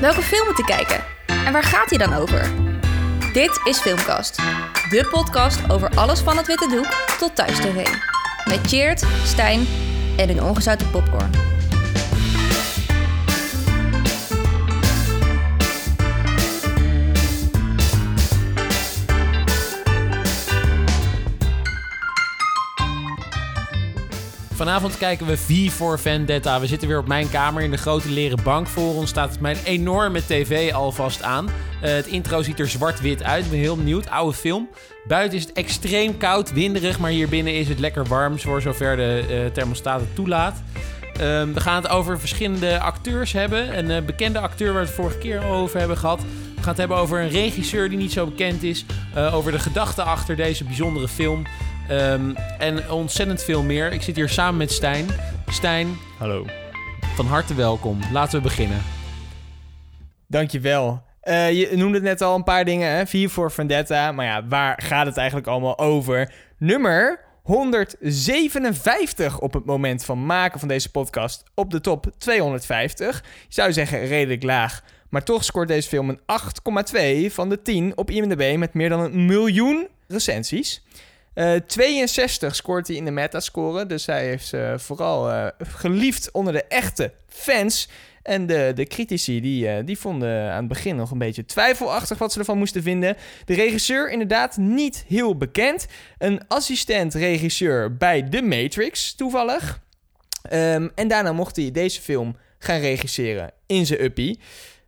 Welke film moet ik kijken? En waar gaat hij dan over? Dit is Filmkast, de podcast over alles van het witte doek tot thuis tv. Met Cheert, Stijn en een ongezouten popcorn. Vanavond kijken we V voor Vendetta. We zitten weer op mijn kamer in de grote leren bank. Voor ons staat mijn enorme tv alvast aan. Eh, het intro ziet er zwart-wit uit. Ik ben heel benieuwd. Oude film. Buiten is het extreem koud, winderig. Maar hier binnen is het lekker warm, voor zover de uh, thermostaat het toelaat. Ehm, we gaan het over verschillende acteurs hebben. Een uh, bekende acteur waar we het vorige keer over hebben gehad. We gaan het hebben over een regisseur die niet zo bekend is. over de gedachten achter deze bijzondere film. Um, en ontzettend veel meer. Ik zit hier samen met Stijn. Stijn. Hallo. Van harte welkom. Laten we beginnen. Dankjewel. Uh, je noemde het net al een paar dingen, hè? Vier voor Vendetta. Maar ja, waar gaat het eigenlijk allemaal over? Nummer 157 op het moment van maken van deze podcast. Op de top 250. Je zou zeggen redelijk laag. Maar toch scoort deze film een 8,2 van de 10 op IMDb met meer dan een miljoen recensies. 62 eh, scoort hij in de metascore. Dus hij heeft ze vooral uh, geliefd onder de echte fans. En de, de critici die, uh, die vonden aan het begin nog een beetje twijfelachtig wat ze ervan moesten vinden. De regisseur inderdaad niet heel bekend. Een assistent-regisseur bij The Matrix toevallig. Um, en daarna mocht hij deze film gaan regisseren in zijn uppie.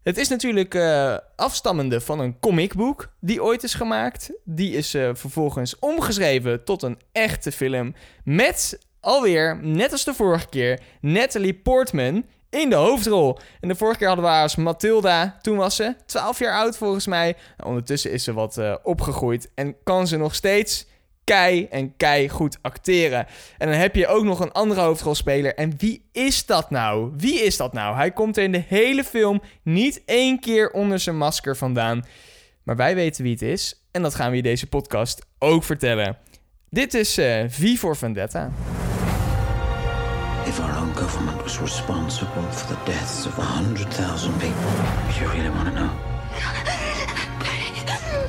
Het is natuurlijk uh, afstammende van een comicboek die ooit is gemaakt. Die is uh, vervolgens omgeschreven tot een echte film. Met alweer, net als de vorige keer, Natalie Portman in de hoofdrol. En de vorige keer hadden we haar als Matilda. Toen was ze 12 jaar oud volgens mij. ondertussen is ze wat uh, opgegroeid en kan ze nog steeds kei en kei goed acteren. En dan heb je ook nog een andere hoofdrolspeler. En wie is dat nou? Wie is dat nou? Hij komt er in de hele film niet één keer onder zijn masker vandaan. Maar wij weten wie het is. En dat gaan we in deze podcast ook vertellen. Dit is uh, V voor Vendetta. If our own government was responsible for the deaths of 100,000 people, you really want to know?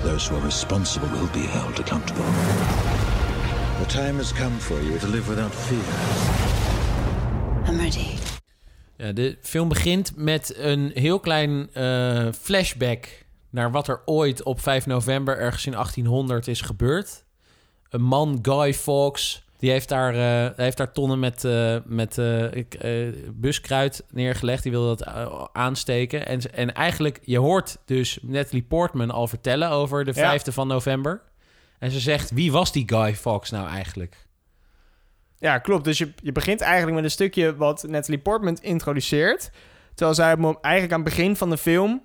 Those who are responsible will be held accountable. The time has come for you to live without fear. I'm ready. Ja, de film begint met een heel klein uh, flashback naar wat er ooit op 5 november ergens in 1800 is gebeurd. Een man, Guy Fawkes, die heeft daar, uh, heeft daar tonnen met, uh, met uh, buskruid neergelegd. Die wilde dat aansteken. En, en eigenlijk, je hoort dus Natalie Portman al vertellen over de 5e van november. En ze zegt, wie was die Guy Fawkes nou eigenlijk? Ja, klopt. Dus je, je begint eigenlijk met een stukje wat Natalie Portman introduceert. Terwijl zij eigenlijk aan het begin van de film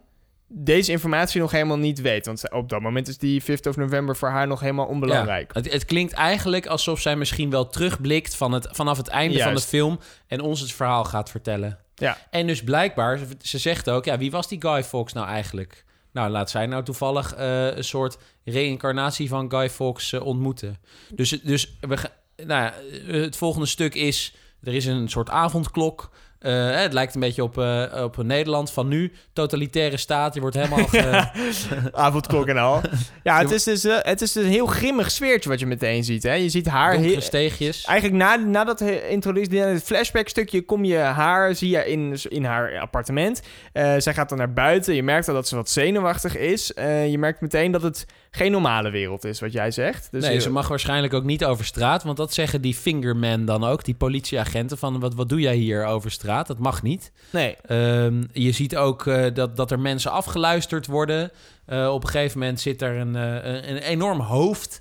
deze informatie nog helemaal niet weet. Want op dat moment is die 5th of November voor haar nog helemaal onbelangrijk. Ja, het, het, klinkt eigenlijk alsof zij misschien wel terugblikt van het, vanaf het einde van de film en ons het verhaal gaat vertellen. Ja. En dus blijkbaar, ze zegt ook, ja, wie was die Guy Fawkes nou eigenlijk? Nou, laat zij nou toevallig uh, een soort reïncarnatie van Guy Fawkes uh, ontmoeten. Dus, dus we, nou ja, het volgende stuk is, er is een soort avondklok. Uh, het lijkt een beetje op, uh, op Nederland van nu. Totalitaire staat. Je wordt helemaal... Ge... Avondklok en al. Ja, het is, dus, uh, het is dus een heel grimmig sfeertje wat je meteen ziet. Hè? Je ziet haar... Donkere steegjes. Eigenlijk na, na dat introductie, het flashback stukje... kom je haar, zie je in, in haar appartement. zij gaat dan naar buiten. Je merkt al dat ze wat zenuwachtig is. je merkt meteen dat het geen normale wereld is, wat jij zegt. Dus nee, ze mag waarschijnlijk ook niet over straat. Want dat zeggen die fingermen dan ook. Die politieagenten van... Wat, wat doe jij hier over straat? Dat mag niet. Nee. Ehm, je ziet ook uh, dat, dat er mensen afgeluisterd worden. Uh, op een gegeven moment zit er een, uh, een enorm hoofd.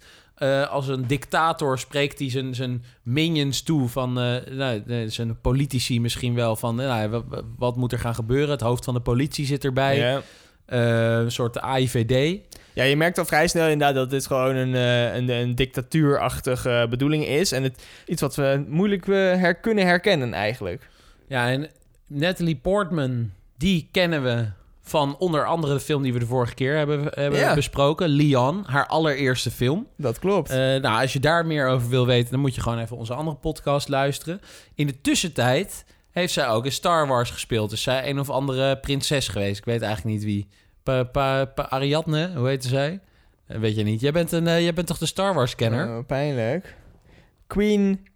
als een dictator spreekt hij zijn, zijn minions toe van nou, zijn politici misschien wel van nou, wat, wat, moet er gaan gebeuren? Het hoofd van de politie zit erbij. Ja. een soort AIVD. Ja, je merkt al vrij snel inderdaad dat dit gewoon een, een, een dictatuurachtige bedoeling is. En het, iets wat we moeilijk her, kunnen herkennen eigenlijk. Ja, en Natalie Portman, die kennen we van onder andere de film die we de vorige keer hebben, hebben besproken. Leon, haar allereerste film. Dat klopt. Uh, nou, als je daar meer over wil weten, dan moet je gewoon even onze andere podcast luisteren. In de tussentijd heeft zij ook in Star Wars gespeeld. Dus zij een of andere prinses geweest. Ik weet eigenlijk niet wie. Pa, pa, pa- Ariadne, hoe heette zij? Eh, Weet je niet. Jij bent, een, eh, jij bent toch de Star Wars-kenner? Oh, pijnlijk. Queen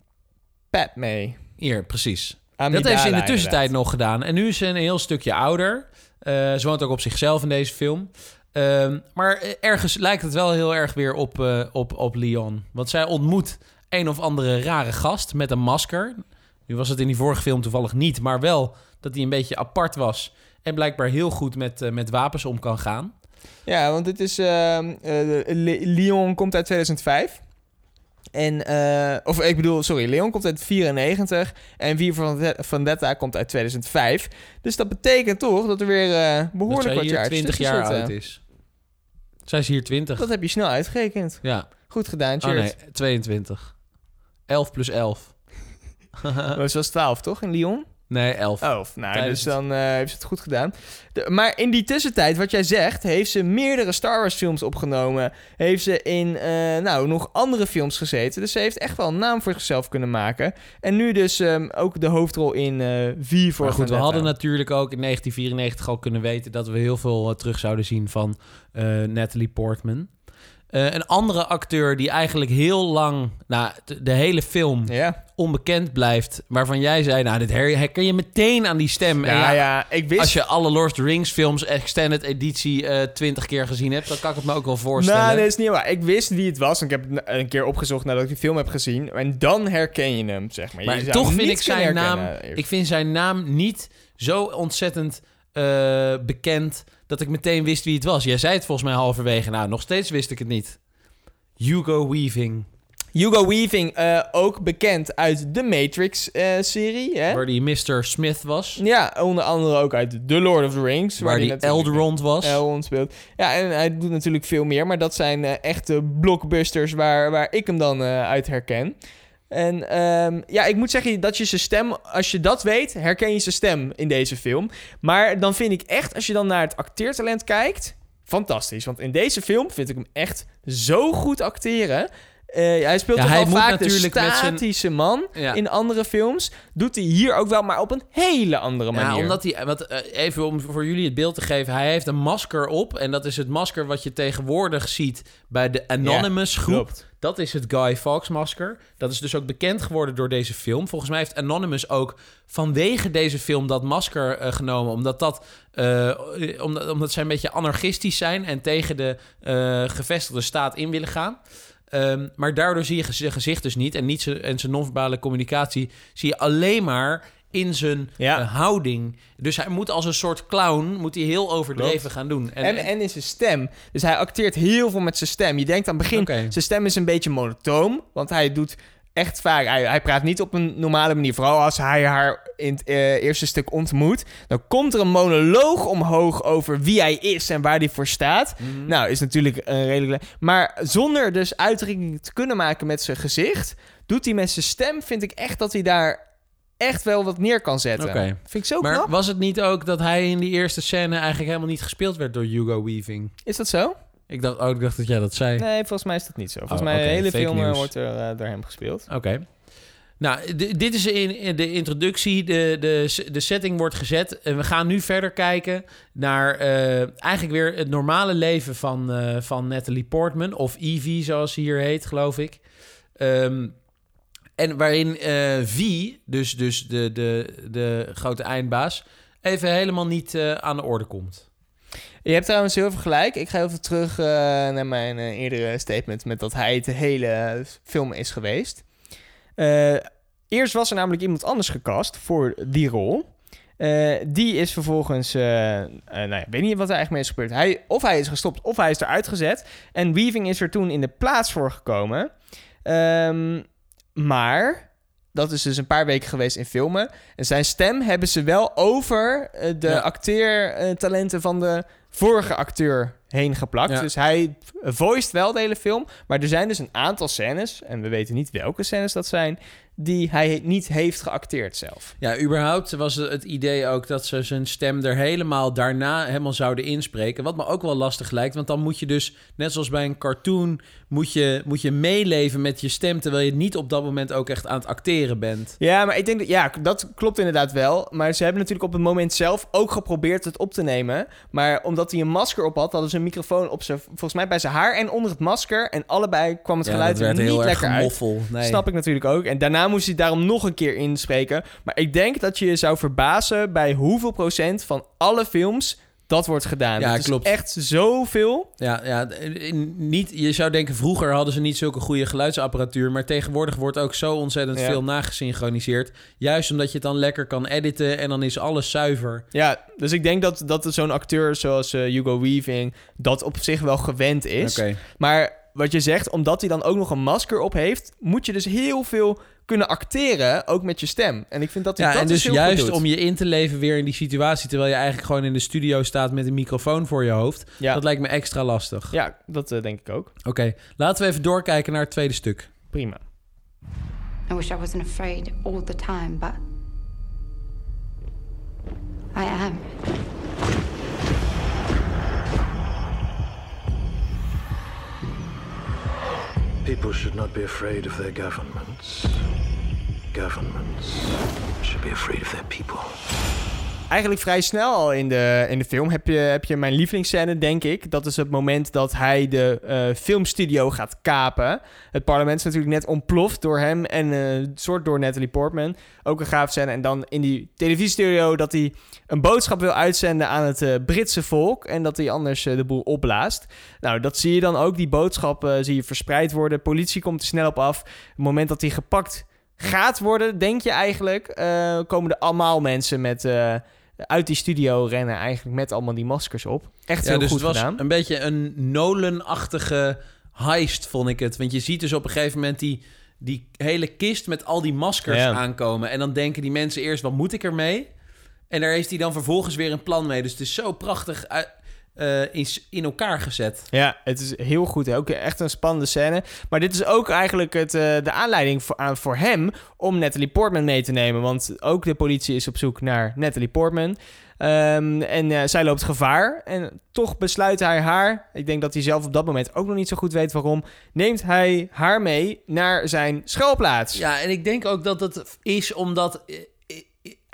Padme. Hier, precies. Amidala, dat heeft ze in de tussentijd inderdaad. nog gedaan. En nu is ze een heel stukje ouder. Eh, ze woont ook op zichzelf in deze film. Ehm, maar ergens lijkt het wel heel erg weer op, eh, op, op Leon. Want zij ontmoet een of andere rare gast met een masker. Nu was het in die vorige film toevallig niet, maar wel dat hij een beetje apart was. En blijkbaar heel goed met, eh, met wapens om kan gaan. Ja, want dit is... ehm, eh, Le- Leon komt uit 2005. En, eh, of ik bedoel, sorry, Leon komt uit 94 en Wie van Vendetta komt uit 2005. Dus dat betekent toch dat er weer Dat behoorlijk wat jaar 20 tussen jaar zitten. oud is. Zij is hier 20. Dat heb je snel uitgerekend. Ja. Goed gedaan, Oh cheers. nee, 22. 11 plus 11. Dat was 12, toch, in Lyon? Nee, 11. 11. Nou, Tijdens dus dan eh, heeft ze het goed gedaan. De- maar in die tussentijd, wat jij zegt, heeft ze meerdere Star Wars films opgenomen. Heeft ze in, eh, nou, nog andere films gezeten. Dus ze heeft echt wel een naam voor zichzelf kunnen maken. En nu dus ehm, ook de hoofdrol in eh Vier voor Maar goed, we hadden natuurlijk ook in 1994 al kunnen weten dat we heel veel terug zouden zien van Natalie Portman. Eh, een andere acteur die eigenlijk heel lang, nou, de, hele film onbekend blijft, waarvan jij zei, nou, dit her- herken je meteen aan die stem. En Ja, ja, ik wist... Als je alle Lord of the Rings films extended editie eh 20 keer gezien hebt, dan kan ik het me ook wel voorstellen. Nou, dat is niet waar. Ik wist wie het was. En ik heb het een keer opgezocht nadat ik die film heb gezien. En dan herken je hem, zeg maar. Maar toch vind ik zijn naam. herkennen. Ik vind zijn naam niet zo ontzettend eh, bekend dat ik meteen wist wie het was. Jij zei het volgens mij halverwege. Nou, nog steeds wist ik het niet. Hugo Weaving, Hugo Weaving, eh, ook bekend uit de Matrix-serie. hè? waar die Mr. Smith was, Ja, onder andere ook uit The Lord of the Rings. waar die natuurlijk Elrond was. Elrond speelt. Ja, en hij doet natuurlijk veel meer. Maar dat zijn eh, echte blockbusters waar, waar ik hem dan eh, uit herken. En ehm, ja, ik moet zeggen dat je zijn stem, als je dat weet, herken je zijn stem in deze film. Maar dan vind ik echt, als je dan naar het acteertalent kijkt, fantastisch. Want in deze film vind ik hem echt zo goed acteren. Eh, hij speelt Ja, toch hij wel vaak de statische man Ja. in andere films. Doet hij hier ook wel, maar op een hele andere manier. Ja, omdat hij, wat, eh, even om voor jullie het beeld te geven, hij heeft een masker op. En dat is het masker wat je tegenwoordig ziet bij de Anonymous groep. klopt. Dat is het Guy Fawkes masker. Dat is dus ook bekend geworden door deze film. Volgens mij heeft Anonymous ook vanwege deze film dat masker eh, genomen. Omdat, dat, eh, omdat, omdat zij een beetje anarchistisch zijn en tegen de eh, gevestigde staat in willen gaan. Ehm, maar daardoor zie je zijn gezicht dus niet. En, niet en zijn non-verbale communicatie zie je alleen maar in zijn Ja. eh, houding. Dus hij moet als een soort clown moet hij heel overdreven Klopt. gaan doen. En, en in zijn stem. Dus hij acteert heel veel met zijn stem. Je denkt aan het begin, zijn stem is een beetje monotoom. Want hij doet echt vaak... Hij, hij praat niet op een normale manier. Vooral als hij haar in het eh, eerste stuk ontmoet. Dan komt er een monoloog omhoog over wie hij is en waar hij voor staat. Mhm. Nou, is natuurlijk een redelijk... Maar zonder dus uitdrukking te kunnen maken met zijn gezicht... doet hij met zijn stem, vind ik echt dat hij daar echt wel wat neer kan zetten. Oké. Vind ik zo Maar knap. was het niet ook dat hij in die eerste scène eigenlijk helemaal niet gespeeld werd door Hugo Weaving? Is dat zo? Ik dacht, oh, ik dacht dat jij dat zei. Nee, volgens mij is dat niet zo. Volgens Oh, mij de hele fake film eh, news. wordt er eh, door hem gespeeld. Oké. Nou, dit is in, in de introductie. De, de, de setting wordt gezet. En we gaan nu verder kijken naar eh, eigenlijk weer het normale leven van, eh, van Natalie Portman. Of Evie, zoals ze hier heet, geloof ik. Ehm, en waarin eh V, dus, dus de, de, de grote eindbaas, even helemaal niet eh, aan de orde komt. Je hebt trouwens heel veel gelijk. Ik ga even terug eh, naar mijn eerdere statement met dat hij de hele film is geweest. Eerst was er namelijk iemand anders gecast voor die rol. Die is vervolgens, nou ja, weet niet wat er eigenlijk mee is gebeurd. Hij, of hij is gestopt of hij is eruit gezet. En Weaving is er toen in de plaats voor gekomen. Ehm, maar dat is dus een paar weken geweest in filmen. En zijn stem hebben ze wel over eh, de Ja. acteertalenten van de vorige acteur heen geplakt. Ja. Dus hij voiced wel de hele film. Maar er zijn dus een aantal scènes, en we weten niet welke scènes dat zijn, die hij niet heeft geacteerd zelf. Ja, überhaupt was het het idee ook dat ze zijn stem er helemaal daarna helemaal zouden inspreken. Wat me ook wel lastig lijkt, want dan moet je dus, net zoals bij een cartoon, moet je, moet je meeleven met je stem, terwijl je niet op dat moment ook echt aan het acteren bent. Ja, maar ik denk dat, ja, dat klopt inderdaad wel. Maar ze hebben natuurlijk op het moment zelf ook geprobeerd het op te nemen. Maar omdat hij een masker op had, hadden ze een microfoon op zijn, volgens mij bij zijn haar en onder het masker. En allebei kwam het Ja, geluid er niet lekker uit. gemoffel. Nee. Snap ik natuurlijk ook. En daarna moest hij daarom nog een keer inspreken. Maar ik denk dat je je zou verbazen bij hoeveel procent van alle films dat wordt gedaan. Ja, Het is klopt. echt zoveel. Ja, ja niet, je zou denken, vroeger hadden ze niet zulke goede geluidsapparatuur. Maar tegenwoordig wordt ook zo ontzettend Ja. veel nagesynchroniseerd. Juist omdat je het dan lekker kan editen en dan is alles zuiver. Ja, dus ik denk dat, dat zo'n acteur zoals eh, Hugo Weaving dat op zich wel gewend is. Oké. Maar wat je zegt, omdat hij dan ook nog een masker op heeft, moet je dus heel veel kunnen acteren, ook met je stem. En ik vind dat hij Ja, dat en dus dus juist doet. om je in te leven weer in die situatie... terwijl je eigenlijk gewoon in de studio staat met een microfoon voor je hoofd... Ja, dat lijkt me extra lastig. ja dat eh, denk ik ook. Oké, laten we even doorkijken naar het tweede stuk. Prima. I wish I wasn't afraid all the time, but I am. People should not be afraid of their governments. Governments should be afraid of their people. Eigenlijk vrij snel al in de, in de film heb je, heb je mijn lievelingsscène, denk ik. Dat is het moment dat hij de eh, filmstudio gaat kapen. Het parlement is natuurlijk net ontploft door hem en eh soort door Natalie Portman. Ook een gaaf scène. En dan in die televisiestudio dat hij een boodschap wil uitzenden aan het eh, Britse volk. En dat hij anders de boel opblaast. Nou, dat zie je dan ook. Die boodschap eh, zie je verspreid worden. Politie komt er snel op af. Het moment dat hij gepakt gaat worden, denk je eigenlijk, komen er allemaal mensen met... uit die studio rennen eigenlijk met allemaal die maskers op. Echt Ja, heel dus goed het was gedaan. een beetje een Nolan-achtige heist, vond ik het. Want je ziet dus op een gegeven moment die, die hele kist met al die maskers Ja. aankomen. En dan denken die mensen eerst, wat moet ik ermee? En daar heeft hij dan vervolgens weer een plan mee. Dus het is zo prachtig eh, in, in elkaar gezet. Ja, het is heel goed. hè. Ook echt een spannende scène. Maar dit is ook eigenlijk het, eh, de aanleiding voor, aan, voor hem om Natalie Portman mee te nemen. Want ook de politie is op zoek naar Natalie Portman. Ehm, en eh, zij loopt gevaar. En toch besluit hij haar, ik denk dat hij zelf op dat moment ook nog niet zo goed weet waarom, neemt hij haar mee naar zijn schuilplaats. Ja, en ik denk ook dat het is omdat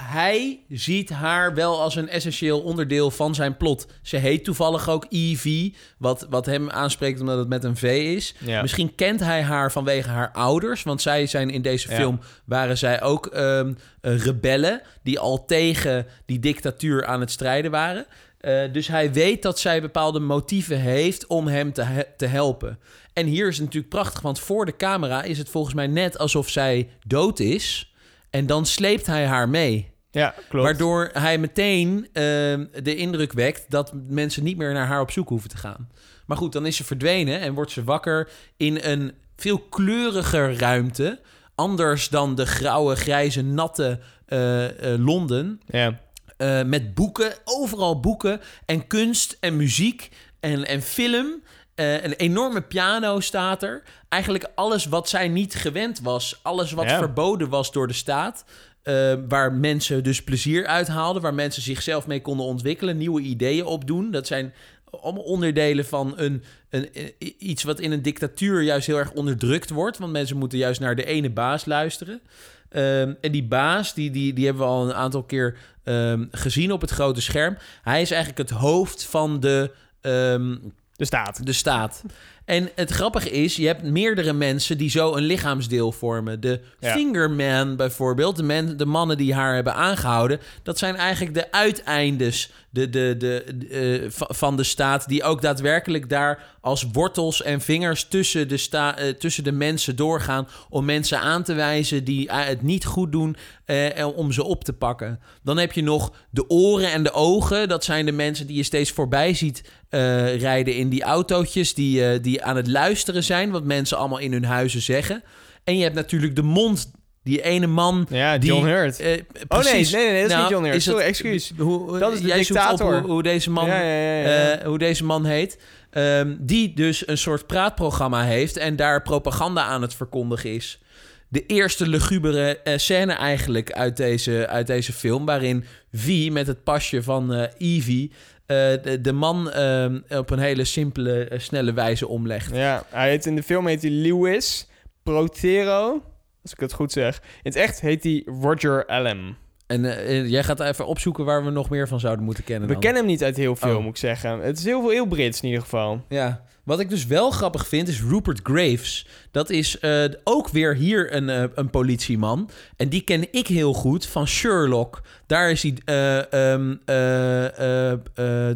hij ziet haar wel als een essentieel onderdeel van zijn plot. Ze heet toevallig ook Evie, wat, wat hem aanspreekt omdat het met een V is. Ja. Misschien kent hij haar vanwege haar ouders, want zij zijn in deze Ja. film waren zij ook ehm, eh, rebellen die al tegen die dictatuur aan het strijden waren. Eh, dus hij weet dat zij bepaalde motieven heeft om hem te, he- te helpen. En hier is het natuurlijk prachtig, want voor de camera is het volgens mij net alsof zij dood is. En dan sleept hij haar mee. Ja, klopt. Waardoor hij meteen ehm, de indruk wekt dat mensen niet meer naar haar op zoek hoeven te gaan. Maar goed, dan is ze verdwenen en wordt ze wakker in een veel kleuriger ruimte. Anders dan de grauwe, grijze, natte eh, eh, Londen. Ja. Eh, met boeken, overal boeken en kunst en muziek en, en film. Een enorme piano staat er. Eigenlijk alles wat zij niet gewend was. Alles wat Ja. verboden was door de staat. Eh, waar mensen dus plezier uithaalden. Waar mensen zichzelf mee konden ontwikkelen. Nieuwe ideeën opdoen. Dat zijn allemaal onderdelen van een, een, iets wat in een dictatuur juist heel erg onderdrukt wordt. Want mensen moeten juist naar de ene baas luisteren. Ehm, en die baas, die, die, die hebben we al een aantal keer ehm, gezien op het grote scherm. Hij is eigenlijk het hoofd van de, ehm, De staat. de staat. En het grappige is, je hebt meerdere mensen die zo een lichaamsdeel vormen. De Ja. fingerman bijvoorbeeld, de, men, de mannen die haar hebben aangehouden... dat zijn eigenlijk de uiteindes de, de, de, de, eh, va- van de staat... die ook daadwerkelijk daar als wortels en vingers tussen de, sta, eh, tussen de mensen doorgaan... om mensen aan te wijzen die eh, het niet goed doen... en om ze op te pakken. Dan heb je nog de oren en de ogen. Dat zijn de mensen die je steeds voorbij ziet eh, rijden in die autootjes... Die, eh, die aan het luisteren zijn, wat mensen allemaal in hun huizen zeggen. En je hebt natuurlijk de mond... Die ene man... Ja, die, John Hurt. eh, Oh nee, nee, nee, dat is Nou, niet John Hurt. Sorry, excuus. Hoe, Dat is de jij zoekt op dictator. hoe, hoe deze man, Ja, ja, hoe deze man heet. Ehm, die dus een soort praatprogramma heeft en daar propaganda aan het verkondigen is. de eerste lugubere scène eigenlijk uit deze, uit deze film. Waarin V met het pasje van eh Evie de, de man eh, op een hele simpele, eh, snelle wijze omlegt. Ja, hij heet in de film heet hij Lewis Protero, als ik het goed zeg. In het echt heet hij Roger Allen. En eh, jij gaat even opzoeken waar we nog meer van zouden moeten kennen. We dan. kennen hem niet uit heel veel, Oh. moet ik zeggen. Het is heel veel heel Brits in ieder geval. Ja, wat ik dus wel grappig vind is Rupert Graves. Dat is eh, ook weer hier een, eh, een politieman. En die ken ik heel goed van Sherlock. Daar is hij, eh, ehm, eh, eh, eh, eh,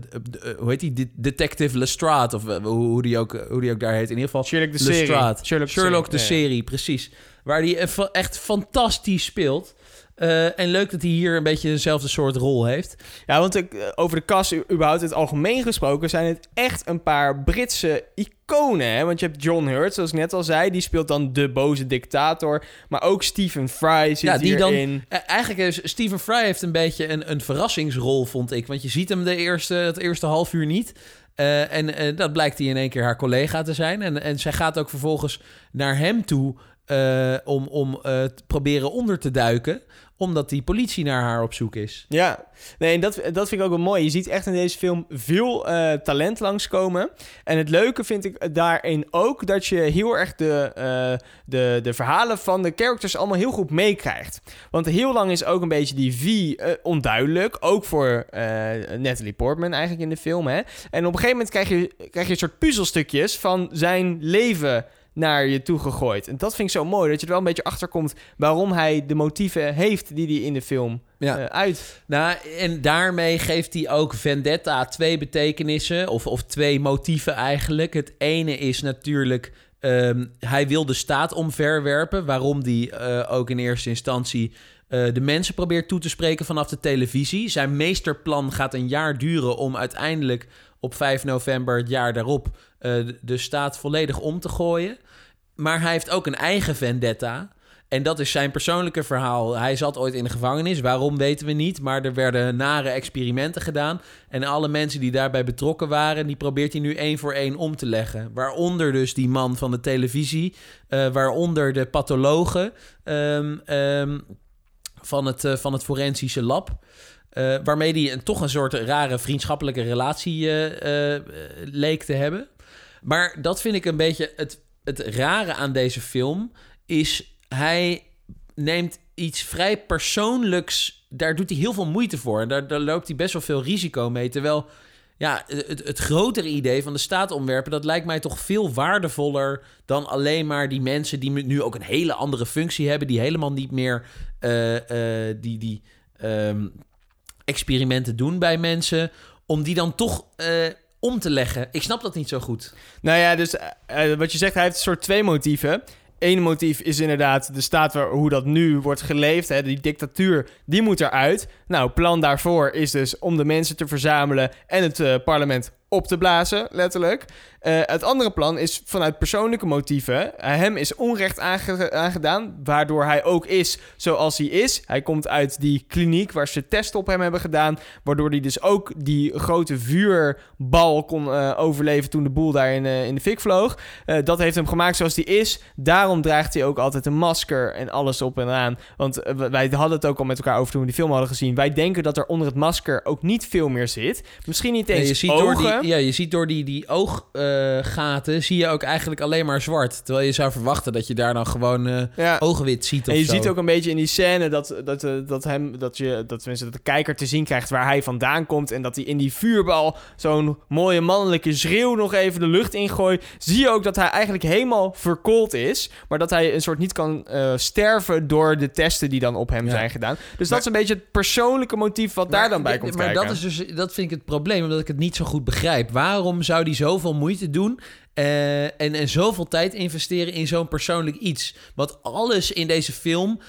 hoe heet hij? De- Detective Lestrade. Of eh, hoe, hoe, die ook, hoe die ook daar heet. In ieder geval Sherlock de serie. Sherlock Sherlock, de serie, precies. Waar hij echt fantastisch speelt. Eh, en leuk dat hij hier een beetje dezelfde soort rol heeft. Ja, want ik, eh, over de cast, u- überhaupt in het algemeen gesproken, zijn het echt een paar Britse iconen. Hè? Want je hebt John Hurt, zoals ik net al zei, die speelt dan de boze dictator. Maar ook Stephen Fry zit Ja, die dan- hierin. Eh, Eigenlijk is Stephen Fry heeft een beetje een, een verrassingsrol, vond ik. Want je ziet hem de eerste, het eerste half uur niet. En dat blijkt hij in één keer haar collega te zijn. En, en zij gaat ook vervolgens naar hem toe om, om te proberen onder te duiken. Omdat die politie naar haar op zoek is. Ja, nee, dat, dat vind ik ook wel mooi. Je ziet echt in deze film veel eh, talent langskomen. En het leuke vind ik daarin ook dat je heel erg de, eh, de, de verhalen van de characters allemaal heel goed meekrijgt. Want heel lang is ook een beetje die V eh, onduidelijk. Ook voor Natalie Portman eigenlijk in de film. Hè? En op een gegeven moment krijg je, krijg je een soort puzzelstukjes van zijn leven naar je toe gegooid. En dat vind ik zo mooi, dat je er wel een beetje achter komt waarom hij de motieven heeft die hij in de film Ja. eh, uit. Nou, en daarmee geeft hij ook Vendetta twee betekenissen, of, of twee motieven eigenlijk. Het ene is natuurlijk, ehm, hij wil de staat omverwerpen, waarom die eh, ook in eerste instantie eh, de mensen probeert toe te spreken vanaf de televisie. Zijn meesterplan gaat een jaar duren om uiteindelijk op 5 november het jaar daarop de- de staat volledig om te gooien. Maar hij heeft ook een eigen vendetta. En dat is zijn persoonlijke verhaal. Hij zat ooit in de gevangenis. Waarom weten we niet. Maar er werden nare experimenten gedaan. En alle mensen die daarbij betrokken waren, die probeert hij nu één voor één om te leggen. Waaronder dus die man van de televisie. eh, waaronder de pathologen ehm, ehm, van, het, eh, van het forensische lab. Eh, waarmee hij een, toch een soort rare vriendschappelijke relatie eh, eh, leek te hebben. Maar dat vind ik een beetje het, het rare aan deze film. Is hij neemt iets vrij persoonlijks. Daar doet hij heel veel moeite voor. En daar, daar loopt hij best wel veel risico mee. Terwijl ja, het, het grotere idee van de staat omwerpen, dat lijkt mij toch veel waardevoller dan alleen maar die mensen die nu ook een hele andere functie hebben, die helemaal niet meer eh, eh, die, die ehm, experimenten doen bij mensen, om die dan toch eh, om te leggen. Ik snap dat niet zo goed. Nou ja, dus eh, eh, wat je zegt, hij heeft een soort twee motieven. Eén motief is inderdaad de staat waar, hoe dat nu wordt geleefd. Hè, die dictatuur, die moet eruit. Nou, plan daarvoor is dus om de mensen te verzamelen en het eh, parlement op te blazen, letterlijk. Eh, het andere plan is vanuit persoonlijke motieven. Eh, hem is onrecht aange- aangedaan, waardoor hij ook is zoals hij is. Hij komt uit die kliniek waar ze testen op hem hebben gedaan, waardoor hij dus ook die grote vuurbal kon eh, overleven toen de boel daar in, in de fik vloog. Dat heeft hem gemaakt zoals hij is. Daarom draagt hij ook altijd een masker en alles op en aan. Want wij hadden het ook al met elkaar over toen we die film hadden gezien. Wij denken dat er onder het masker ook niet veel meer zit. Misschien niet eens je ziet ogen. door die, ja, je ziet door die, die ooggaten zie je ook eigenlijk alleen maar zwart. Terwijl je zou verwachten dat je daar dan gewoon eh Ja. oogwit ziet of En je zo. ziet ook een beetje in die scène dat, dat, eh, dat, hem, dat, je, dat, dat de kijker te zien krijgt waar hij vandaan komt. En dat hij in die vuurbal zo'n mooie mannelijke schreeuw nog even de lucht ingooit. Zie je ook dat hij eigenlijk helemaal verkoold is. Maar dat hij een soort niet kan eh, sterven door de testen die dan op hem Ja. zijn gedaan. Dus Maar- dat is een beetje het persoonlijke motief wat daar dan bij Maar- komt maar kijken. dat is dus, dat vind ik het probleem, omdat ik het niet zo goed begrijp. Waarom zou die zoveel moeite doen eh, en, en zoveel tijd investeren in zo'n persoonlijk iets? Want alles in deze film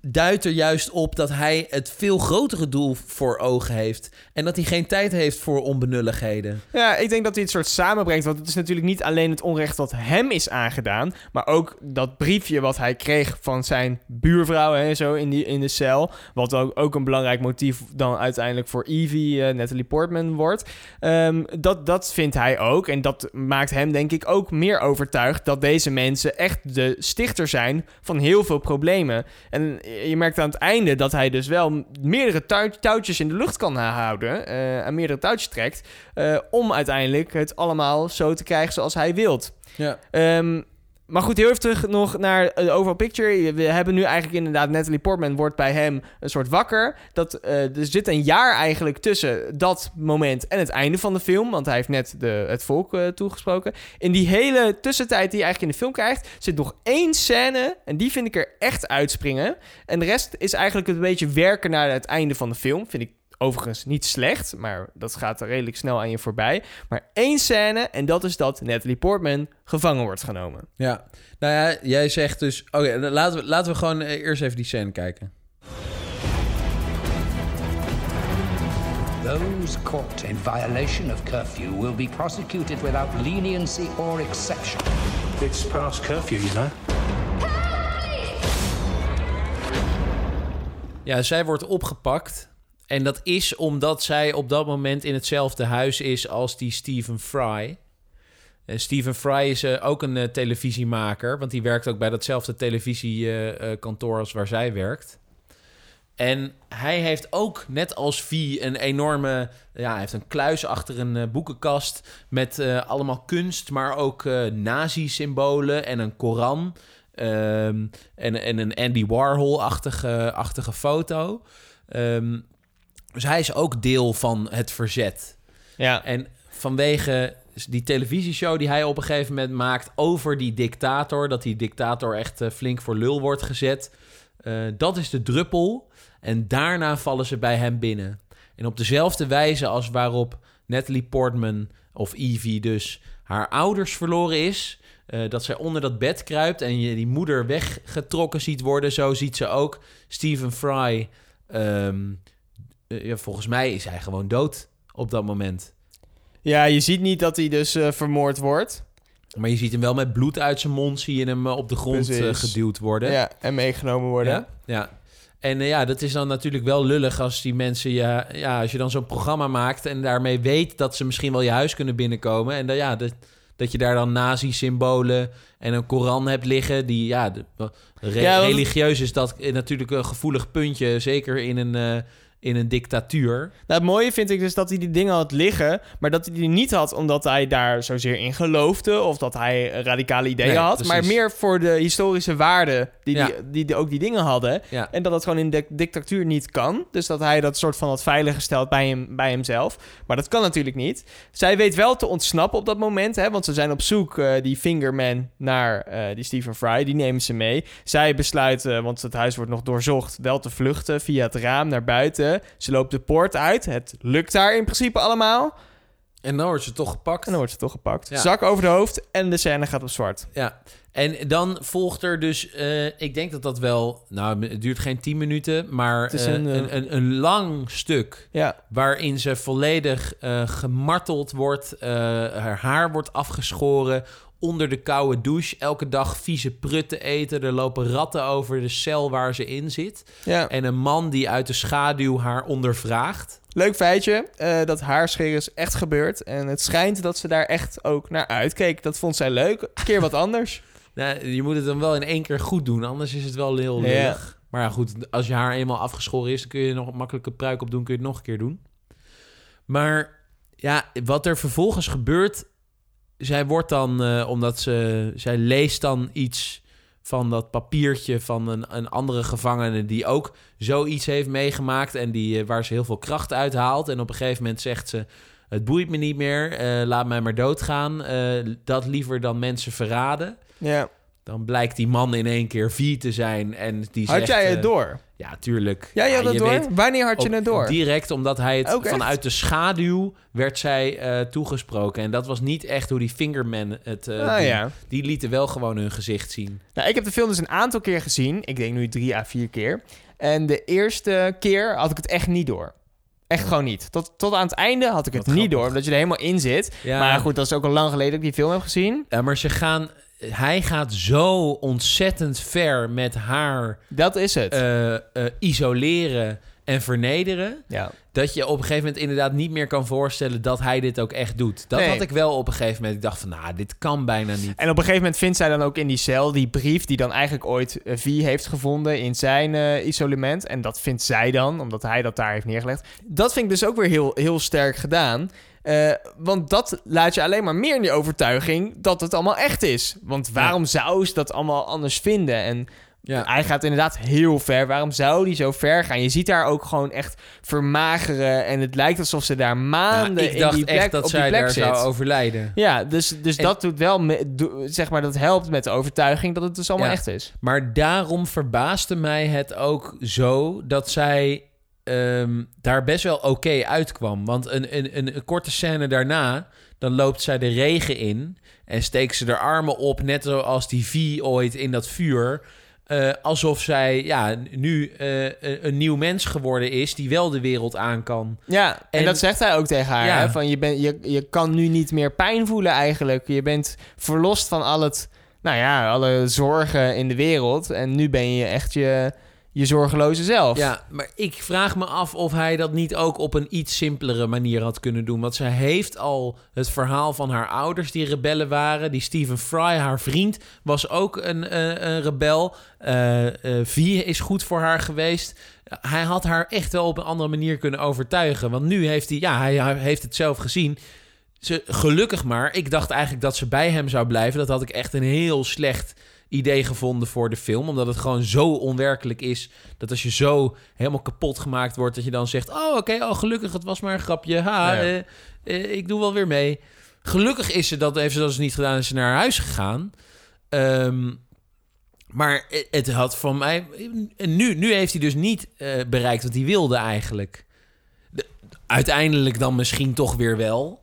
duidt er juist op dat hij het veel grotere doel voor ogen heeft. En dat hij geen tijd heeft voor onbenulligheden. Ja, ik denk dat hij het soort samenbrengt. Want het is natuurlijk niet alleen het onrecht dat hem is aangedaan. Maar ook dat briefje wat hij kreeg van zijn buurvrouw en zo in, die, in de cel. Wat ook, ook een belangrijk motief dan uiteindelijk voor Evie, eh, Natalie Portman, wordt. Ehm, dat, dat vindt hij ook. En dat maakt hem denk ik ik ook meer overtuigd dat deze mensen echt de stichter zijn van heel veel problemen. En je merkt aan het einde dat hij dus wel meerdere tou- touwtjes in de lucht kan houden, eh en meerdere touwtjes trekt, eh, om uiteindelijk het allemaal zo te krijgen zoals hij wilt. Ja. Ehm, maar goed, heel even terug nog naar de overall picture. We hebben nu eigenlijk inderdaad... Natalie Portman wordt bij hem een soort wakker. Dat, eh, er zit een jaar eigenlijk tussen dat moment en het einde van de film. Want hij heeft net de, het volk eh, toegesproken. In die hele tussentijd die je eigenlijk in de film krijgt... zit nog één scène en die vind ik er echt uitspringen. En de rest is eigenlijk een beetje werken naar het einde van de film. Vind ik overigens niet slecht, maar dat gaat er redelijk snel aan je voorbij. Maar één scène en dat is dat Natalie Portman gevangen wordt genomen. Ja, nou ja, jij zegt dus... Oké, laten, we, laten we gewoon eh, eerst even die scène kijken. Those caught in violation of curfew will be prosecuted without leniency or exception. It's past curfew, you know. Ja, zij wordt opgepakt. En dat is omdat zij op dat moment in hetzelfde huis is als die Stephen Fry. Eh, Stephen Fry is eh, ook een eh, televisiemaker, want die werkt ook bij datzelfde televisiekantoor als waar zij werkt. En hij heeft ook, net als V, een enorme... Ja, hij heeft een kluis achter een boekenkast met allemaal kunst, maar ook nazi-symbolen en een Koran. ehm, en, en een Andy Warhol-achtige achtige foto. Ehm, dus hij is ook deel van het verzet. Ja, En vanwege die televisieshow die hij op een gegeven moment maakt over die dictator, dat die dictator echt eh, flink voor lul wordt gezet, eh, dat is de druppel. En daarna vallen ze bij hem binnen. En op dezelfde wijze als waarop Natalie Portman, of Evie dus, haar ouders verloren is, eh, dat zij onder dat bed kruipt en je die moeder weggetrokken ziet worden, zo ziet ze ook Stephen Fry. ehm, eh, ja, volgens mij is hij gewoon dood op dat moment. ja je ziet niet dat hij dus eh, vermoord wordt. Maar je ziet hem wel met bloed uit zijn mond, zie je hem eh, op de grond eh, geduwd worden. Ja, en meegenomen worden. ja. ja. En eh, ja, dat is dan natuurlijk wel lullig als die mensen je, ja, als je dan zo'n programma maakt en daarmee weet dat ze misschien wel je huis kunnen binnenkomen. En dan, ja, dat, dat je daar dan nazi-symbolen en een Koran hebt liggen. Die, ja, de- re- Ja, want- religieus is dat eh, natuurlijk een gevoelig puntje, zeker in een, eh, in een dictatuur. Nou, het mooie vind ik dus dat hij die dingen had liggen, maar dat hij die niet had omdat hij daar zozeer in geloofde of dat hij radicale ideeën Nee, had, precies. maar meer voor de historische waarde die, Ja. die, die, die ook die dingen hadden. Ja. En dat dat gewoon in de dictatuur niet kan. Dus dat hij dat soort van had veiliggesteld bij, hem, bij hemzelf. Maar dat kan natuurlijk niet. Zij weet wel te ontsnappen op dat moment. Hè, want ze zijn op zoek, eh, die Fingerman, naar eh, die Stephen Fry. Die nemen ze mee. Zij besluiten, want het huis wordt nog doorzocht, wel te vluchten via het raam naar buiten. Ze loopt de poort uit. Het lukt daar in principe allemaal. En dan wordt ze toch gepakt. En dan wordt ze toch gepakt. Ja. Zak over de hoofd en de scène gaat op zwart. Ja, en dan volgt er dus, eh, ik denk dat dat wel, nou, het duurt geen 10 minuten, maar Het is eh, een, een, eh, een, een, lang stuk Ja, waarin ze volledig gemarteld wordt, haar haar wordt afgeschoren, onder de koude douche, elke dag vieze prutten eten, er lopen ratten over de cel waar ze in zit ja. en een man die uit de schaduw haar ondervraagt. Leuk feitje, eh, dat haarscheren is echt gebeurd. En het schijnt dat ze daar echt ook naar uitkeek. Dat vond zij leuk. Een keer wat anders. Nou, je moet het dan wel in één keer goed doen, anders is het wel heel Ja. lullig. Maar ja, goed, als je haar eenmaal afgeschoren is, dan kun je nog een makkelijke pruik op doen, kun je het nog een keer doen. Maar ja, wat er vervolgens gebeurt, zij wordt dan, eh, omdat ze, zij leest dan iets van dat papiertje van een, een andere gevangene die ook zoiets heeft meegemaakt en die, eh, waar ze heel veel kracht uit haalt. En op een gegeven moment zegt ze, het boeit me niet meer, eh, laat mij maar doodgaan. Eh, dat liever dan mensen verraden. Ja. Dan blijkt die man in één keer vier te zijn en die Had zegt... jij het eh, door? Ja, tuurlijk. Ja, je had het door? weet Wanneer had je het door? Direct, omdat hij het Ook echt? vanuit de schaduw werd zij eh, toegesproken. En dat was niet echt hoe die Fingerman het Ah, doen. ja. Die lieten wel gewoon hun gezicht zien. Nou, ik heb de film dus een aantal keer gezien. Ik denk nu drie à vier keer. En de eerste keer had ik het echt niet door. Echt gewoon niet. Tot, tot aan het einde had ik het Wat niet grappig. door, omdat je er helemaal in zit. Ja. Maar goed, dat is ook al lang geleden dat ik die film heb gezien. Ja, maar ze gaan... Hij gaat zo ontzettend ver met haar Dat is het. eh, eh, isoleren en vernederen... Ja. dat je op een gegeven moment inderdaad niet meer kan voorstellen... dat hij dit ook echt doet. Dat Nee. had ik wel op een gegeven moment. Ik dacht van, nou, dit kan bijna niet. En op een gegeven moment vindt zij dan ook in die cel die brief die dan eigenlijk ooit eh, V heeft gevonden in zijn isolement. En dat vindt zij dan, omdat hij dat daar heeft neergelegd. Dat vind ik dus ook weer heel, heel sterk gedaan. Eh, want dat laat je alleen maar meer in die overtuiging dat het allemaal echt is. Want waarom zou ze dat allemaal anders vinden? En Ja. hij gaat inderdaad heel ver. Waarom zou hij zo ver gaan? Je ziet haar ook gewoon echt vermageren. En het lijkt alsof ze daar Ja, maanden ik in dacht die plek, echt dat op die zij plek daar zit. zou overlijden. Ja, dus, dus En- dat doet wel, me- do- zeg maar, dat helpt met de overtuiging dat het dus allemaal echt is. Maar daarom verbaasde mij het ook zo dat zij ehm, daar best wel oké uitkwam. Want een, een, een, een korte scène daarna, dan loopt zij de regen in en steekt ze haar armen op, net zoals die V ooit in dat vuur. Eh, alsof zij ja, nu eh, een, nieuw mens geworden is die wel de wereld aan kan. Ja, en, En- dat zegt hij ook tegen haar. Ja. Hè? Van je, ben, je, je kan nu niet meer pijn voelen eigenlijk. Je bent verlost van al het, nou ja, alle zorgen in de wereld. En nu ben je echt je, je zorgeloze zelf. Ja, maar ik vraag me af of hij dat niet ook op een iets simpelere manier had kunnen doen. Want zij heeft al het verhaal van haar ouders die rebellen waren. Die Stephen Fry, haar vriend, was ook een, eh, een rebel. Eh, Vie is goed voor haar geweest. Hij had haar echt wel op een andere manier kunnen overtuigen. Want nu heeft hij, ja, hij, hij heeft het zelf gezien. Ze, gelukkig maar. Ik dacht eigenlijk dat ze bij hem zou blijven. Dat had ik echt een heel slecht idee gevonden voor de film. Omdat het gewoon zo onwerkelijk is. Dat als je zo helemaal kapot gemaakt wordt... dat je dan zegt... Oh, oké, oh, gelukkig, het was maar een grapje. Ha, Ja. eh, eh, ik doe wel weer mee. Gelukkig is ze dat, heeft ze dat dus niet gedaan... en is ze naar huis gegaan. Ehm, maar het- het had van mij... en Nu, nu heeft hij dus niet eh, bereikt wat hij wilde eigenlijk. De- uiteindelijk dan misschien toch weer wel...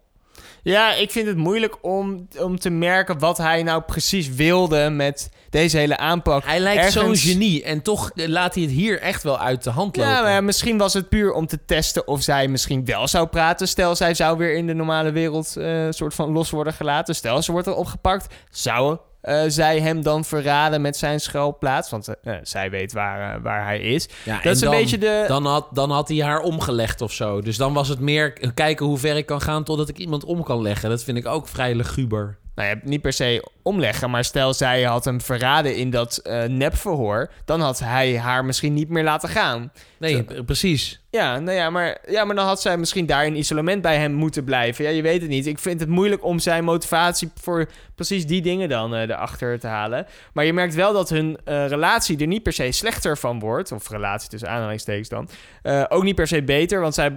Ja, ik vind het moeilijk om, om te merken wat hij nou precies wilde met deze hele aanpak. Hij lijkt Ergens- zo'n genie en toch laat hij het hier echt wel uit de hand lopen. Ja, maar misschien was het puur om te testen of zij misschien wel zou praten. Stel, zij zou weer in de normale wereld eh soort van los worden gelaten. Stel, ze wordt er opgepakt. Zou eh, zij hem dan verraden met zijn schuilplaats? Want eh, eh, zij weet waar, waar hij is. Ja, Dat en is een dan- beetje de... Dan had, dan had hij haar omgelegd of zo. Dus dan was het meer kijken hoe ver ik kan gaan totdat ik iemand om kan leggen. Dat vind ik ook vrij luguber. nou ja, niet per se omleggen, maar stel zij had hem verraden in dat eh, nepverhoor, dan had hij haar misschien niet meer laten gaan. Nee, precies. Ja, nou ja, maar, ja, maar dan had zij misschien daar in isolement bij hem moeten blijven. Ja, je weet het niet. Ik vind het moeilijk om zijn motivatie voor precies die dingen dan eh, erachter te halen. Maar je merkt wel dat hun eh, relatie er niet per se slechter van wordt. Of relatie tussen aanhalingstekens dan. Ook niet per se beter, want zij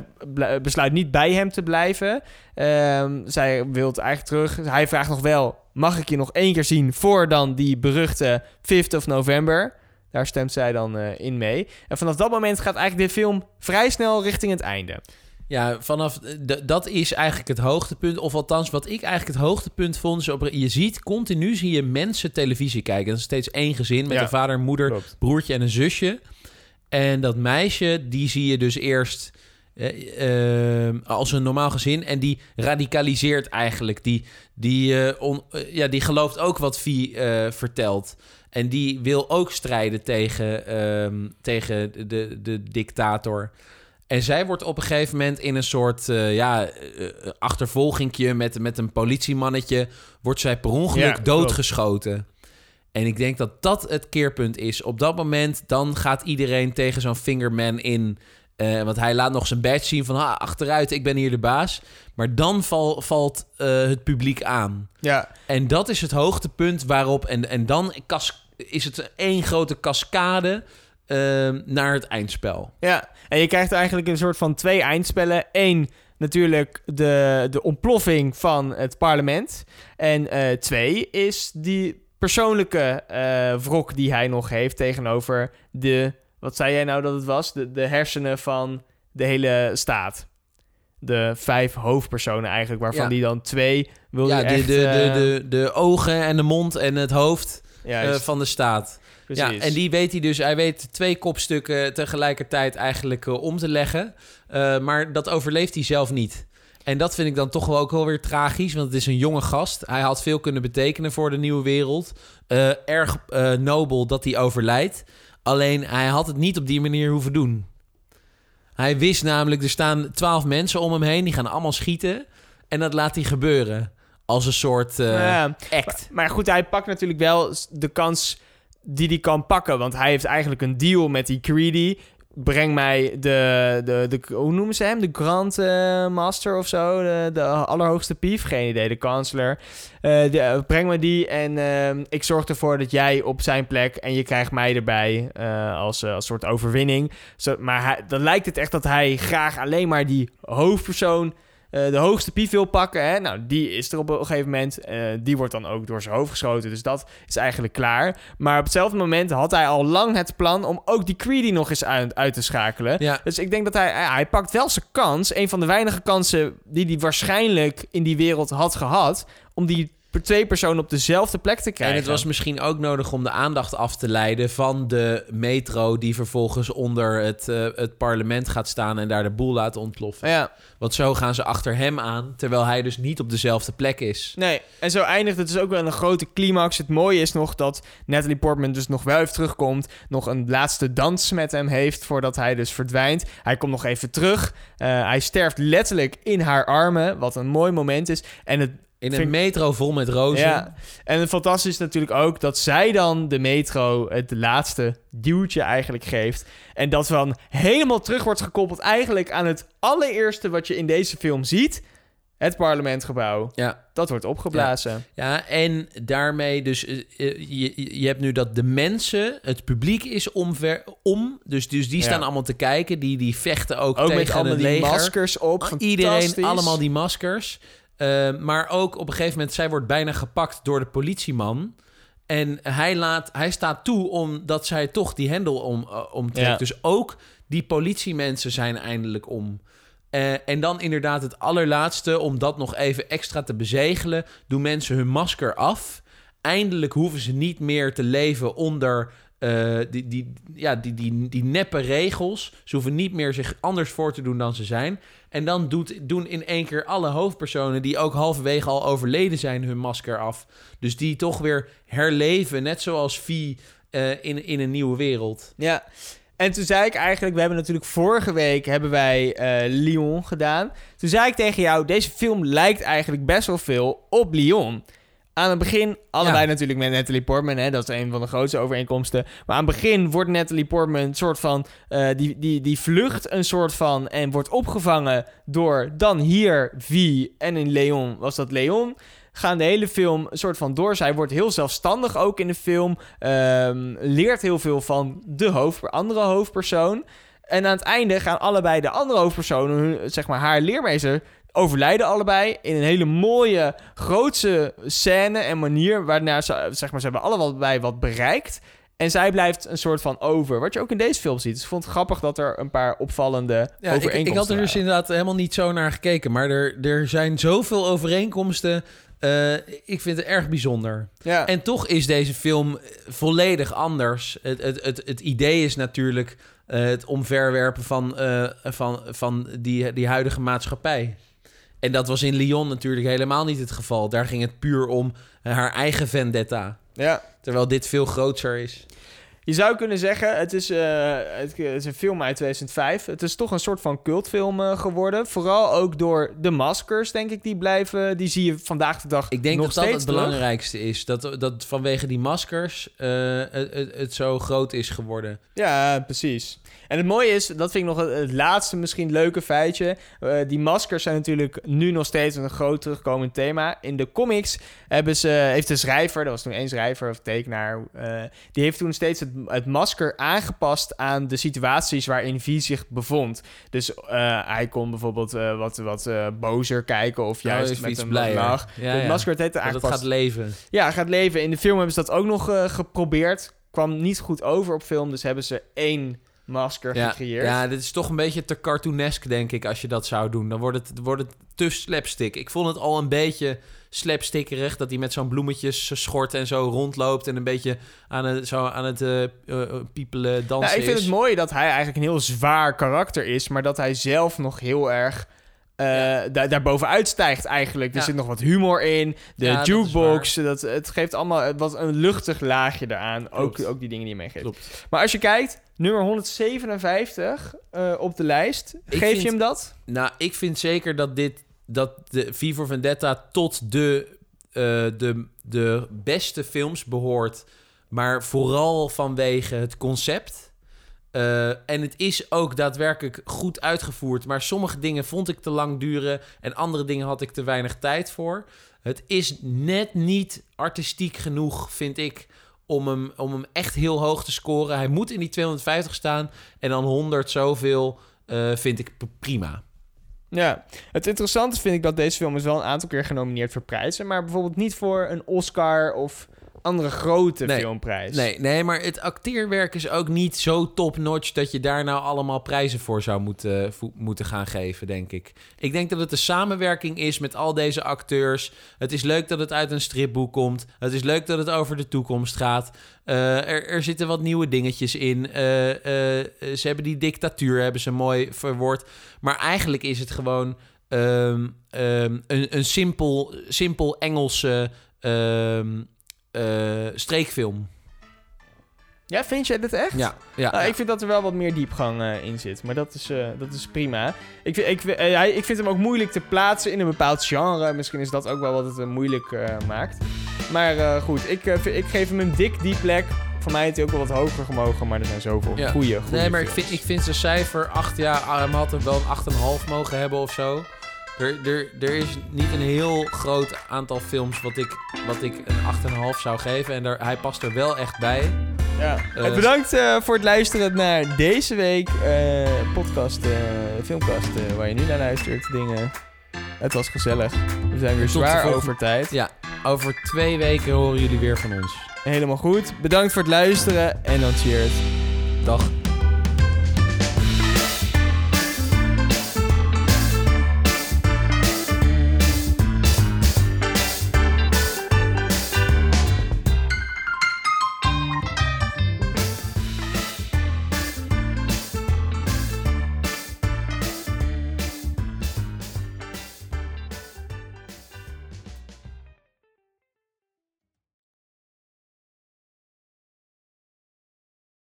besluit niet bij hem te blijven. Ehm, zij wil eigenlijk terug. Hij vraagt nog wel, mag ik je nog één keer zien voor dan die beruchte 5th of November? Daar stemt zij dan eh, in mee. En vanaf dat moment gaat eigenlijk dit film vrij snel richting het einde. Ja, vanaf d- dat is eigenlijk het hoogtepunt. Of althans, wat ik eigenlijk het hoogtepunt vond. Is op, je ziet continu zie je mensen televisie kijken. Dat is steeds één gezin met Ja, een vader, moeder, klopt. broertje en een zusje. En dat meisje, die zie je dus eerst eh, eh, als een normaal gezin. En die radicaliseert eigenlijk. Die, die, eh, on- ja, die gelooft ook wat eh, vertelt. En die wil ook strijden tegen, ehm, tegen de, de, de dictator. En zij wordt op een gegeven moment in een soort ja, achtervolgingje met, met een politiemannetje... wordt zij per ongeluk Ja, klopt. doodgeschoten. En ik denk dat dat het keerpunt is. Op dat moment, dan gaat iedereen tegen zo'n fingerman in... Uh, want hij laat nog zijn badge zien van... Ha, achteruit, ik ben hier de baas. Maar dan val, valt uh, het publiek aan. Ja. En dat is het hoogtepunt waarop... En, en dan kas, is het één grote cascade uh, naar het eindspel. Ja, en je krijgt eigenlijk een soort van twee eindspellen. Eén, natuurlijk de, de ontploffing van het parlement. En uh, twee is die persoonlijke uh, wrok die hij nog heeft tegenover de... Wat zei jij nou dat het was? De, de hersenen van de hele staat. De vijf hoofdpersonen eigenlijk, waarvan Ja. die dan twee wil Ja, de, echt... de, de, eh, de, de ogen en de mond en het hoofd uh, juist, van de staat. Ja, precies. en die weet hij dus. Hij weet twee kopstukken tegelijkertijd eigenlijk uh, om te leggen. Uh, maar dat overleeft hij zelf niet. En dat vind ik dan toch wel ook wel weer tragisch. Want het is een jonge gast. Hij had veel kunnen betekenen voor de nieuwe wereld. Uh, erg nobel dat hij overlijdt. Alleen hij had het niet op die manier hoeven doen. Hij wist namelijk, er staan twaalf mensen om hem heen. Die gaan allemaal schieten. En dat laat hij gebeuren. Als een soort eh, Ja. act. Maar goed, hij pakt natuurlijk wel de kans die hij kan pakken. Want hij heeft eigenlijk een deal met die Creedy. Breng mij de, de, de hoe noemen ze hem? De Grand eh, Master of zo? De, de allerhoogste pief? Geen idee, de kansler. Eh, eh, breng me die en ehm, ik zorg ervoor dat jij op zijn plek en je krijgt mij erbij als, als soort overwinning. Maar hij, dan lijkt het echt dat hij graag alleen maar die hoofdpersoon de hoogste pief wil pakken. Hè? Nou, die is er op een gegeven moment. Eh, die wordt dan ook door zijn hoofd geschoten. Dus dat is eigenlijk klaar. Maar op hetzelfde moment had hij al lang het plan om ook die Creedy nog eens uit, uit te schakelen. Ja. Dus ik denk dat hij, ja, hij pakt wel zijn kans. Een van de weinige kansen die hij waarschijnlijk in die wereld had gehad. Om die twee personen op dezelfde plek te krijgen. En het was misschien ook nodig om de aandacht af te leiden van de metro... die vervolgens onder het, eh, het parlement gaat staan en daar de boel laat ontploffen. Ja, Want zo gaan ze achter hem aan, terwijl hij dus niet op dezelfde plek is. nee. En zo eindigt het dus ook wel een grote climax. Het mooie is nog dat Natalie Portman dus nog wel even terugkomt. Nog een laatste dans met hem heeft voordat hij dus verdwijnt. Hij komt nog even terug. Eh, hij sterft letterlijk in haar armen, wat een mooi moment is. En het In een metro vol met rozen. Ja, en het fantastisch is natuurlijk ook dat zij dan de metro het laatste duwtje eigenlijk geeft. En dat dan helemaal terug wordt gekoppeld eigenlijk aan het allereerste wat je in deze film ziet. Het parlementgebouw. Ja. Dat wordt opgeblazen. Ja, en daarmee dus... eh, eh, je, je hebt nu dat de mensen, het publiek is omver, om. Dus, dus die Ja. staan allemaal te kijken. Die, die vechten ook, Ook tegen met allemaal die leger. maskers op. Iedereen, allemaal die maskers. Eh, maar ook op een gegeven moment, zij wordt bijna gepakt door de politieman. En hij, laat, hij staat toe omdat zij toch die hendel om, eh, omtrekt. Ja. Dus ook die politiemensen zijn eindelijk om. Eh, en dan inderdaad het allerlaatste, om dat nog even extra te bezegelen, doen mensen hun masker af. Eindelijk hoeven ze niet meer te leven onder eh, die, die, ja, die, die, die neppe regels. Ze hoeven niet meer zich anders voor te doen dan ze zijn. En dan doet, doen in één keer alle hoofdpersonen die ook halverwege al overleden zijn hun masker af. Dus die toch weer herleven, net zoals Vie eh, in, in een nieuwe wereld. Ja. En toen zei ik eigenlijk, we hebben natuurlijk vorige week hebben wij eh, Lyon gedaan. Toen zei ik tegen jou, deze film lijkt eigenlijk best wel veel op Lyon. Aan het begin, allebei Ja. natuurlijk met Natalie Portman, hè, dat is een van de grootste overeenkomsten. Maar aan het begin wordt Natalie Portman een soort van, eh, die, die, die vlucht een soort van en wordt opgevangen door dan hier Vie en in Leon was dat Leon. Gaan de hele film een soort van door. Zij wordt heel zelfstandig ook in de film. ehm, leert heel veel van de hoofd, andere hoofdpersoon. En aan het einde gaan allebei de andere hoofdpersonen, zeg maar haar leermeester, overlijden allebei in een hele mooie, grootse scène en manier. Waarna ze, zeg maar, ze hebben allebei wat bereikt. En zij blijft een soort van over. Wat je ook in deze film ziet. Dus ik vond het grappig dat er een paar opvallende Ja, ik, overeenkomsten ik had er dus waren. inderdaad helemaal niet zo naar gekeken. Maar er, er zijn zoveel overeenkomsten. Eh, ik vind het erg bijzonder. Ja. En toch is deze film volledig anders. Het, het, het, het idee is natuurlijk eh, het omverwerpen van, eh, van, van die, die huidige maatschappij. En dat was in Lyon natuurlijk helemaal niet het geval. Daar ging het puur om eh, haar eigen vendetta. ja. Terwijl dit veel groter is. Je zou kunnen zeggen, het is, eh, het is een film uit 2005. Het is toch een soort van cultfilm eh, geworden. Vooral ook door de maskers, denk ik, die blijven. Die zie je vandaag de dag Ik denk nog dat dat het terug. belangrijkste is. Dat, dat vanwege die maskers het, het, het zo groot is geworden. Ja, precies. En het mooie is, dat vind ik nog het, laatste misschien leuke feitje. Eh, die maskers zijn natuurlijk nu nog steeds een groot terugkomend thema. In de comics hebben ze, heeft de schrijver, dat was toen één schrijver of tekenaar, eh, die heeft toen steeds het, het masker aangepast aan de situaties waarin V zich bevond. Dus eh, hij kon bijvoorbeeld wat, wat bozer kijken of juist even met iets een blijer. lach. Ja, het ja. masker het Dat het aangepast. gaat leven. Ja, gaat leven. In de film hebben ze dat ook nog geprobeerd. Kwam niet goed over op film, dus hebben ze één masker Ja, gecreëerd. ja, dit is toch een beetje te cartoonesk, denk ik, als je dat zou doen. Dan wordt het, wordt het te slapstick. Ik vond het al een beetje slapstickerig dat hij met zo'n bloemetjes schort en zo rondloopt en een beetje aan het, zo aan het eh, eh, piepelen dansen Nou, ik vind is. het mooi dat hij eigenlijk een heel zwaar karakter is, maar dat hij zelf nog heel erg eh daar daarbovenuit stijgt eigenlijk. Er Ja. zit nog wat humor in. De Ja, dat jukebox. Dat, het geeft allemaal wat een luchtig laagje eraan. Ook, Klopt. ook die dingen die je meegeeft. Klopt. Maar als je kijkt, nummer 157 eh, op de lijst. Ik Geef vind- je hem dat? Nou, ik vind zeker dat dit dat de V Vendetta tot de, eh, de, de beste films behoort. Maar vooral vanwege het concept. Eh, en het is ook daadwerkelijk goed uitgevoerd. Maar sommige dingen vond ik te lang duren. En andere dingen had ik te weinig tijd voor. Het is net niet artistiek genoeg, vind ik. Om hem, om hem echt heel hoog te scoren. Hij moet in die 250 staan. En dan 100 zoveel eh, vind ik prima. Ja, het interessante vind ik dat deze film is wel een aantal keer genomineerd voor prijzen, maar bijvoorbeeld niet voor een Oscar of andere grote Nee. filmprijs. Nee, nee, maar het acteerwerk is ook niet zo top-notch dat je daar nou allemaal prijzen voor zou moeten, vo- moeten gaan geven, denk ik. Ik denk dat het de samenwerking is met al deze acteurs. Het is leuk dat het uit een stripboek komt. Het is leuk dat het over de toekomst gaat. Eh, er, er zitten wat nieuwe dingetjes in. Eh, eh, ze hebben die dictatuur hebben ze mooi verwoord. Maar eigenlijk is het gewoon ehm, ehm, een, een simpel, simpel Engelse ehm, eh, streekfilm. Ja, vind jij dit echt? Ja, ja, Nou, ja. Ik vind dat er wel wat meer diepgang eh, in zit, maar dat is, eh, dat is prima. Ik, vind- ik, ik vind hem ook moeilijk te plaatsen in een bepaald genre. Misschien is dat ook wel wat het moeilijk eh, maakt. Maar eh, goed, ik, ik geef hem een dik die plek. Voor mij had hij ook wel wat hoger gemogen, maar er zijn zoveel Ja. goede, goede Nee, maar ik vind, ik vind zijn cijfer 8, ja, hij had hem wel een 8,5 mogen hebben of zo. Er, er, er is niet een heel groot aantal films wat ik, wat ik een 8,5 zou geven. En daar, hij past er wel echt bij. Ja. Eh, Eh, bedankt eh, voor het luisteren naar deze week eh, podcast, eh, filmkast, eh, waar je nu naar luistert. Dingen. Het was gezellig. We zijn weer Tot zwaar over tijd. Ja, over twee weken horen jullie weer van ons. Helemaal goed. Bedankt voor het luisteren en dan cheers. Dag.